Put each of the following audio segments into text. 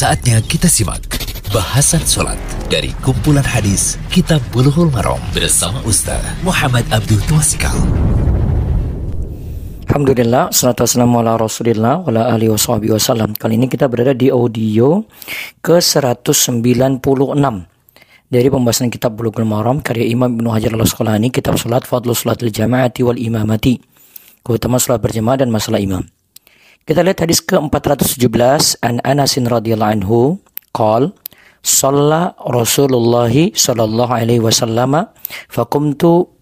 Saatnya kita simak bahasan sholat dari kumpulan hadis Kitab Bulughul Maram bersama Ustaz Muhammad Abdul Tuasikal. Alhamdulillah, salatu wassalamu ala rasulillah wa ala alihi wasallam. Kali ini kita berada di audio ke-196 dari pembahasan kitab Bulughul Maram karya Imam Ibnu Hajar al-Asqalani, kitab salat Fadlu Salatil Jama'ati wal Imamati. Keutamaan salat berjamaah dan masalah imam. Kita lihat hadis ke-417 an Anasin radhiyallahu anhu qol Shalla Rasulullah sallallahu alaihi wasallam faqumtu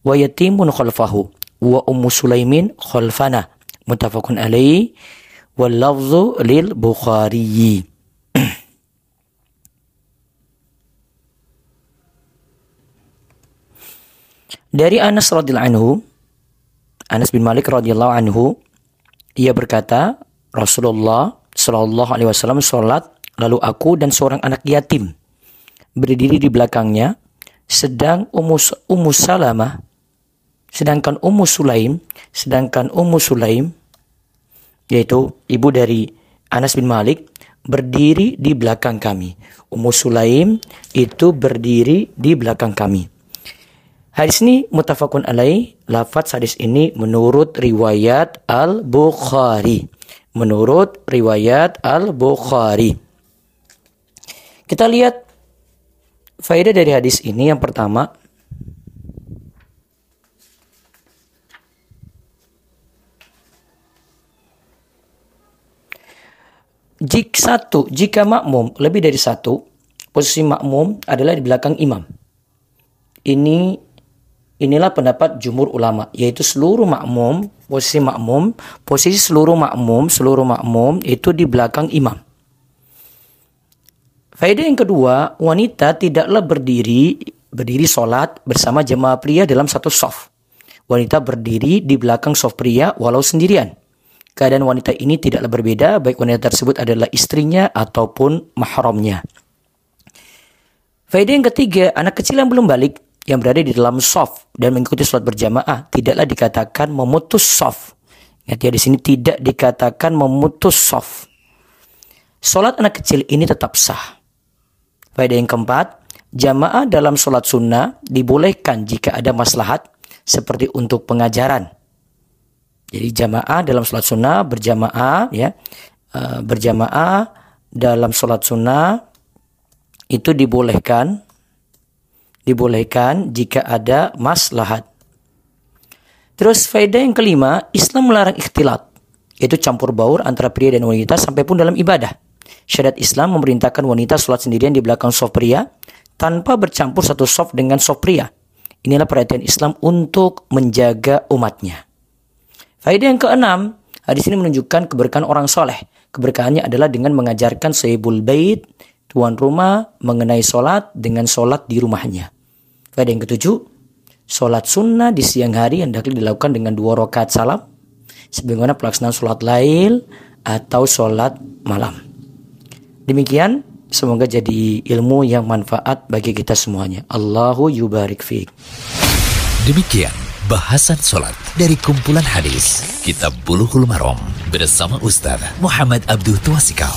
wa yatimun khalfahu wa ummu Sulaimin khalfana. Muttafaqun alaihi. Wal lafzu lil Bukhari. Dari Anas radhiyallahu anhu Anas bin Malik radhiyallahu anhu ia berkata, Rasulullah Shallallahu Alaihi Wasallam sholat, lalu aku dan seorang anak yatim berdiri di belakangnya, sedang Ummu, Ummu Salamah, sedangkan Ummu Sulaim, sedangkan Ummu Sulaim, yaitu ibu dari Anas bin Malik, berdiri di belakang kami. Ummu Sulaim itu berdiri di belakang kami. Hadis ini mutafakun alaih. Lafaz hadis ini menurut riwayat Al-Bukhari. Menurut riwayat Al-Bukhari. Kita lihat faedah dari hadis ini yang pertama. Jika satu, jika makmum lebih dari satu, posisi makmum adalah di belakang imam. Ini Inilah pendapat jumhur ulama, yaitu seluruh makmum, posisi makmum, posisi seluruh makmum, seluruh makmum itu di belakang imam. Faedah yang kedua, wanita tidaklah berdiri berdiri sholat bersama jemaah pria dalam satu soft. Wanita berdiri di belakang soft pria walau sendirian. Keadaan wanita ini tidaklah berbeda, baik wanita tersebut adalah istrinya ataupun mahramnya. Faedah yang ketiga, anak kecil yang belum balik yang berada di dalam soft dan mengikuti sholat berjamaah tidaklah dikatakan memutus soft. Ingat ya di sini tidak dikatakan memutus soft. Sholat anak kecil ini tetap sah. Faedah yang keempat, jamaah dalam sholat sunnah dibolehkan jika ada maslahat seperti untuk pengajaran. Jadi jamaah dalam sholat sunnah berjamaah ya eh, berjamaah dalam sholat sunnah itu dibolehkan dibolehkan jika ada maslahat. Terus faedah yang kelima, Islam melarang ikhtilat, yaitu campur baur antara pria dan wanita sampai pun dalam ibadah. Syariat Islam memerintahkan wanita sholat sendirian di belakang soft pria tanpa bercampur satu soft dengan soft pria. Inilah perhatian Islam untuk menjaga umatnya. Faedah yang keenam, hadis ini menunjukkan keberkahan orang soleh. Keberkahannya adalah dengan mengajarkan sahibul bait, tuan rumah, mengenai sholat dengan sholat di rumahnya. Faedah yang ketujuh, sholat sunnah di siang hari hendaknya dilakukan dengan dua rakaat salam, sebagaimana pelaksanaan sholat lail atau sholat malam. Demikian, semoga jadi ilmu yang manfaat bagi kita semuanya. Allahu yubarik fiqh. Demikian bahasan sholat dari kumpulan hadis Kitab Bulughul Maram bersama Ustaz Muhammad Abdul Tuasikal.